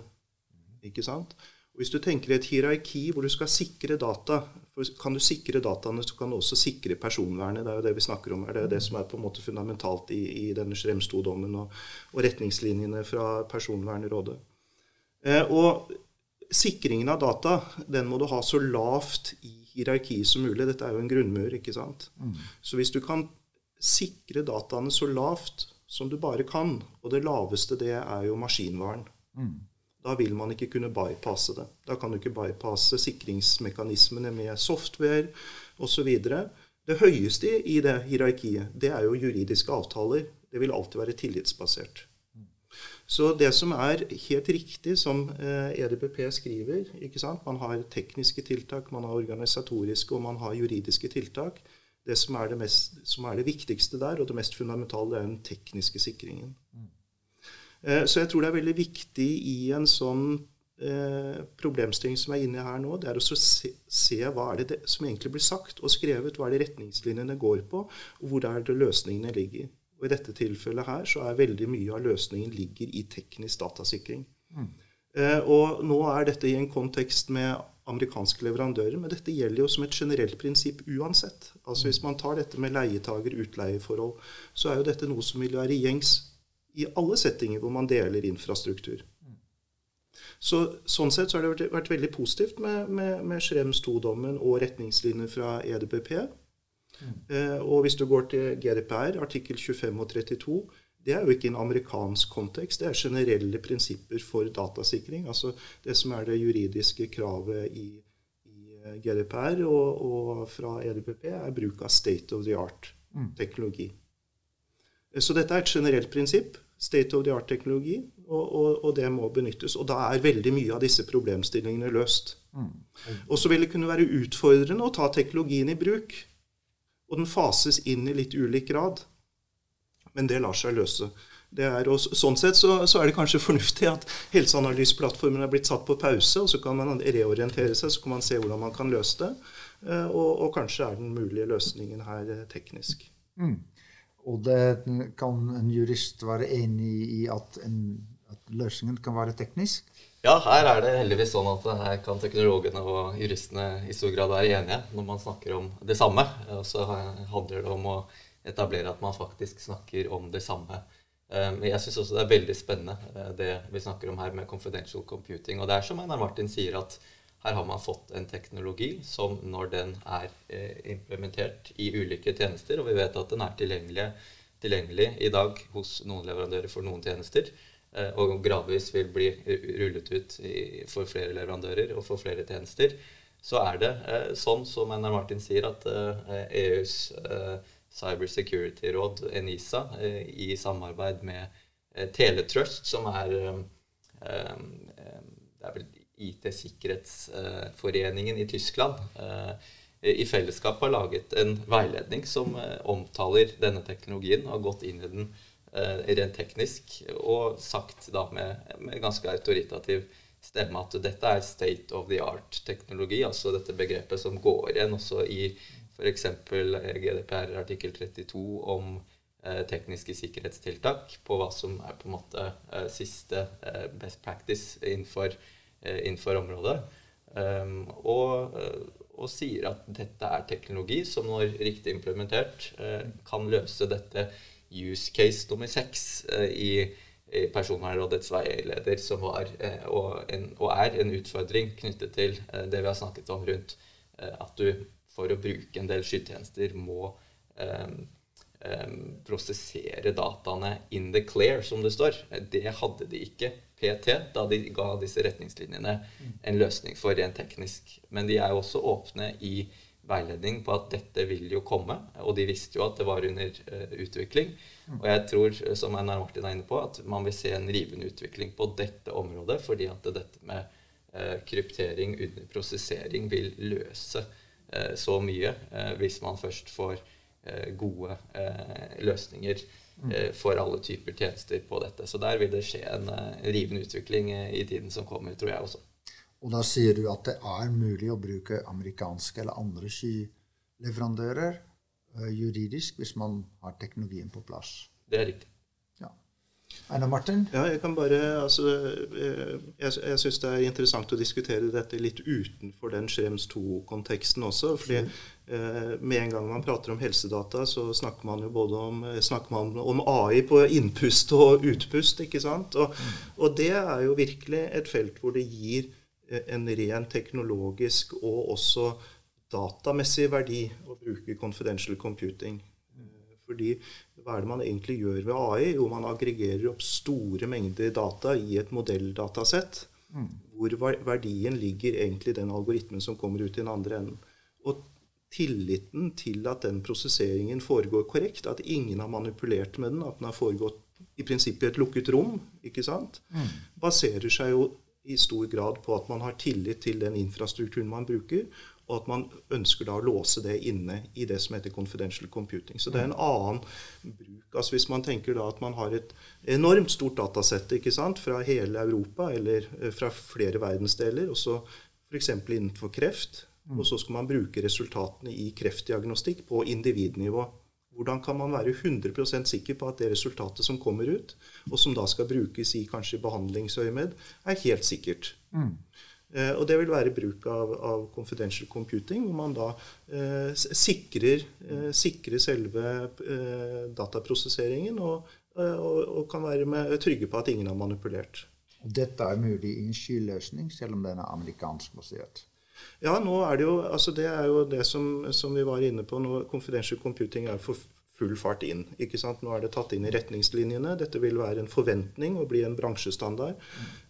Ikke sant? Og hvis du tenker et hierarki hvor du skal sikre data for Kan du sikre dataene, så kan du også sikre personvernet. Det er jo det vi snakker om her. Det er det som er på en måte fundamentalt i, i denne Schrems dommen og, og, retningslinjene fra Personvernrådet. Eh, og sikringen av data den må du ha så lavt i hierarkiet som mulig. Dette er jo en grunnmur. ikke sant? Mm. Så hvis du kan sikre dataene så lavt som du bare kan, og det laveste det er jo maskinvaren, mm. Da vil man ikke kunne bypasse det. Da kan du ikke bypasse sikringsmekanismene med software osv. Det høyeste i det hierarkiet, det er jo juridiske avtaler. Det vil alltid være tillitsbasert. Så det som er helt riktig, som EDBP eh, e skriver? Man har tekniske tiltak, man har organisatoriske og man har juridiske tiltak. Det som er det, mest, som er det viktigste der, og det mest fundamentale, er den tekniske sikringen. Mm. Så jeg tror det er veldig viktig i en sånn eh, problemstilling som er inne her nå, det er å se, se, hva er det som egentlig blir sagt og skrevet. Hva er det retningslinjene går på, og hvor er det løsningene ligger. Og I dette tilfellet her så er veldig mye av løsningen ligger i teknisk datasikring. Mm. Eh, og Nå er dette i en kontekst med amerikanske leverandører, men dette gjelder jo som et generelt prinsipp uansett. Altså Hvis man tar dette med leietager-utleieforhold, så er jo dette noe som vil være gjengs i alle settinger hvor man deler infrastruktur. Så, sånn sett så har det vært, vært veldig positivt med, med, med Schrems 2-dommen og retningslinjer fra EDPP. Mm. og hvis du går til GDPR, artikkel 25 og 32, det er jo ikke en amerikansk kontekst. Det er generelle prinsipper for datasikring. Altså det som er det juridiske kravet i, i eh, GDPR og, og, fra EDPP, er bruk av state of the art-teknologi. Mm. Eh, så dette er et generelt prinsipp. State of the art-teknologi, og, og, og, det må benyttes. Og da er veldig mye av disse problemstillingene løst. Mm. Og så vil det kunne være utfordrende å ta teknologien i bruk. Og den fases inn i litt ulik grad. Men det lar seg løse. Er, sånn sett så, så, er det kanskje fornuftig at helseanalyseplattformen er blitt satt på pause, og så kan man reorientere seg, så kan man se hvordan man kan løse det. Eh, og, og kanskje er den mulige løsningen her eh, teknisk. Mm. Og det kan en jurist være enig i at, en, at løsningen kan være teknisk? Ja, her er det heldigvis sånn at her kan teknologene og juristene i stor grad være enige når man snakker om det samme. Og så handler det om å etablere at man faktisk snakker om det samme. Eh, men jeg syns også det er veldig spennende eh, det vi snakker om her med confidential computing. Og det er som Einar Martin sier, at her har man fått en teknologi som når den er eh, implementert i ulike tjenester, og vi vet at den er tilgjengelig, tilgjengelig i dag hos noen leverandører for noen tjenester, Eh, og gradvis vil bli rullet ut for flere leverandører og for flere tjenester, så er det eh, sånn som Einar Martin sier, at EUs eh, e Cyber Security-råd, ENISA, i samarbeid med Teletrust, som er det er vel IT-sikkerhetsforeningen i Tyskland, i fellesskap har laget en veiledning som omtaler denne teknologien og har gått inn i den Eh, rent teknisk, og sagt da med, med, ganske autoritativ stemme at dette er state of the art-teknologi, altså dette begrepet som går igjen også i f.eks. GDPR artikkel 32 om eh, tekniske sikkerhetstiltak, på hva som er på en måte eh, siste eh, best practice innenfor, eh, innenfor området. Um, og, og, sier at dette er teknologi som når riktig implementert eh, kan løse dette use case nummer seks eh, i, i Personvernrådets veileder, som var eh, og, en, og, er en utfordring knyttet til eh, det vi har snakket om rundt at du for å bruke en del skytjenester må um, prosessere dataene in the clear, som det står. Det hadde de ikke PT da de ga disse retningslinjene en løsning for rent teknisk. Men de er jo også åpne i veiledning på at dette vil jo komme. Og de visste jo at det var under uh, utvikling. Og jeg tror, eh, som Einar Martin er inne på, at man vil se en rivende utvikling på dette området. Fordi at dette med uh, kryptering under prosessering vil løse så mye hvis man først får gode løsninger for alle typer tjenester på dette. Så der vil det skje en rivende utvikling i tiden som kommer, tror jeg også. Og da sier du at det er mulig å bruke amerikanske eller andre skyleverandører juridisk hvis man har teknologien på plass. Det er riktig. Ja. Einar Martin? Ja, jeg kan bare altså, eh, Jeg, jeg syns det er interessant å diskutere dette litt utenfor den Schrems 2-konteksten også. fordi mm. eh, med en gang man prater om helsedata, så snakker man jo både om, snakker man om AI på innpust og utpust. ikke sant? Og, og det er jo virkelig et felt hvor det gir en ren teknologisk og også datamessig verdi å bruke confidential computing. Fordi hva er det man egentlig gjør ved AI? Jo, man aggregerer opp store mengder data i et modelldatassett. Mm. Hvor verdien ligger egentlig i den algoritmen som kommer ut i den andre enden. Og tilliten til at den prosesseringen foregår korrekt, at ingen har manipulert med den, at den har foregått i prinsippet i et lukket rom, ikke sant, mm. baserer seg jo i stor grad på at man har tillit til den infrastrukturen man bruker, og at man ønsker da å låse det inne i det som heter confidential computing. Så det er en annen bruk. Altså Hvis man tenker da at man har et enormt stort datasett ikke sant, fra hele Europa eller eh, fra flere verdensdeler, og så f.eks. innenfor kreft, og så skal man bruke resultatene i kreftdiagnostikk på individnivå. Hvordan kan man være 100% sikker på at det resultatet som kommer ut, og som da skal brukes i kanskje behandlingsøyemed, er helt sikkert? Mm. Eh, og det vil være bruk av, av confidential computing, hvor man da eh, sikrer, eh, sikrer, selve eh, dataprosesseringen og, eh, og, og, kan være med, trygge på at ingen har manipulert. Dette er mulig i en skyløsning, selv om den er amerikansk basert? Ja, nå er det jo altså det er jo det som, som vi var inne på nå. Confidential computing er for full fart inn. ikke sant? Nå er det tatt inn i retningslinjene. Dette vil være en forventning og bli en bransjestandard.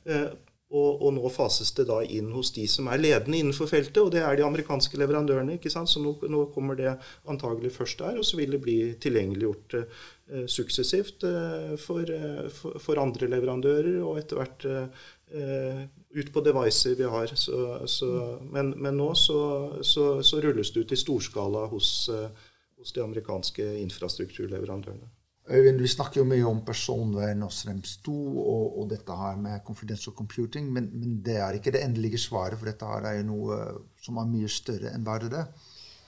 Eh, og, og, nå fases det da inn hos de som er ledende innenfor feltet, og det er de amerikanske leverandørene. ikke sant? Så nå, nå kommer det antagelig først der, og så vil det bli tilgjengeliggjort eh, suksessivt eh, for, eh, for, for, andre leverandører, og etter hvert eh, ut på devices vi har. Så, så, men, men, nå så, så, rulles det ut i storskala hos, eh, hos de amerikanske infrastrukturleverandørene. Øyvind, Vi snakker jo mye om personvern og Srems 2 og, og, dette her med confidential computing, men, men, det er ikke det endelige svaret, for dette her er jo noe som er mye større enn bare det.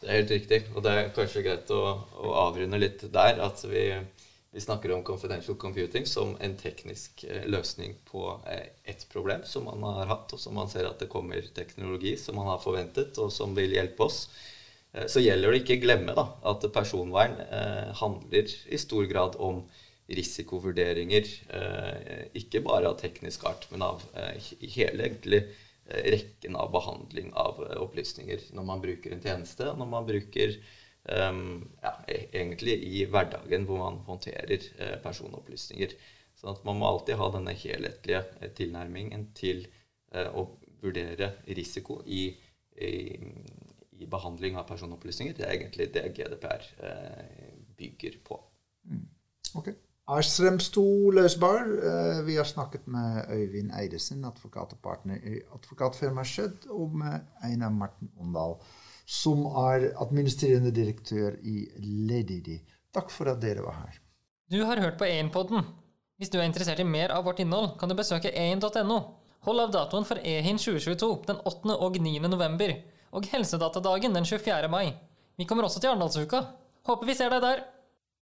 Det er helt riktig. Og det er kanskje greit å, å avrunde litt der. At vi, vi, snakker om confidential computing som en teknisk eh, løsning på et problem som man har hatt, og som man ser at det kommer teknologi som man har forventet, og som vil hjelpe oss. Eh, så gjelder det ikke å glemme da, at personvern eh, handler i stor grad om risikovurderinger, eh, ikke bare av teknisk art, men av eh, hele egentlig rekken av behandling av opplysninger når man bruker en tjeneste, når man bruker ja, e-, egentlig i hverdagen hvor man håndterer uh, personopplysninger. Så at man må alltid ha denne helhetlige tilnærmingen til uh, å vurdere risiko i, i, i, behandling av personopplysninger. Det er egentlig det GDPR bygger på. Mm. Okay. Arstrøm løsbar. Eh, vi har snakket med Øyvind Eidesen, advokat og partner i advokatfirmaet Skjødd, og med Einar Marten Åndal, som er administrerende direktør i Ledidi. Takk for at dere var her. Du har hørt på EIN-podden. Hvis du er interessert i mer av vårt innhold, kan du besøke ein.no. Hold av datoen for EHIN 2022 den 8. og 9. november, og Helsedatadagen den 24. mai. Vi kommer også til Arendalsuka. Håper vi ser deg der!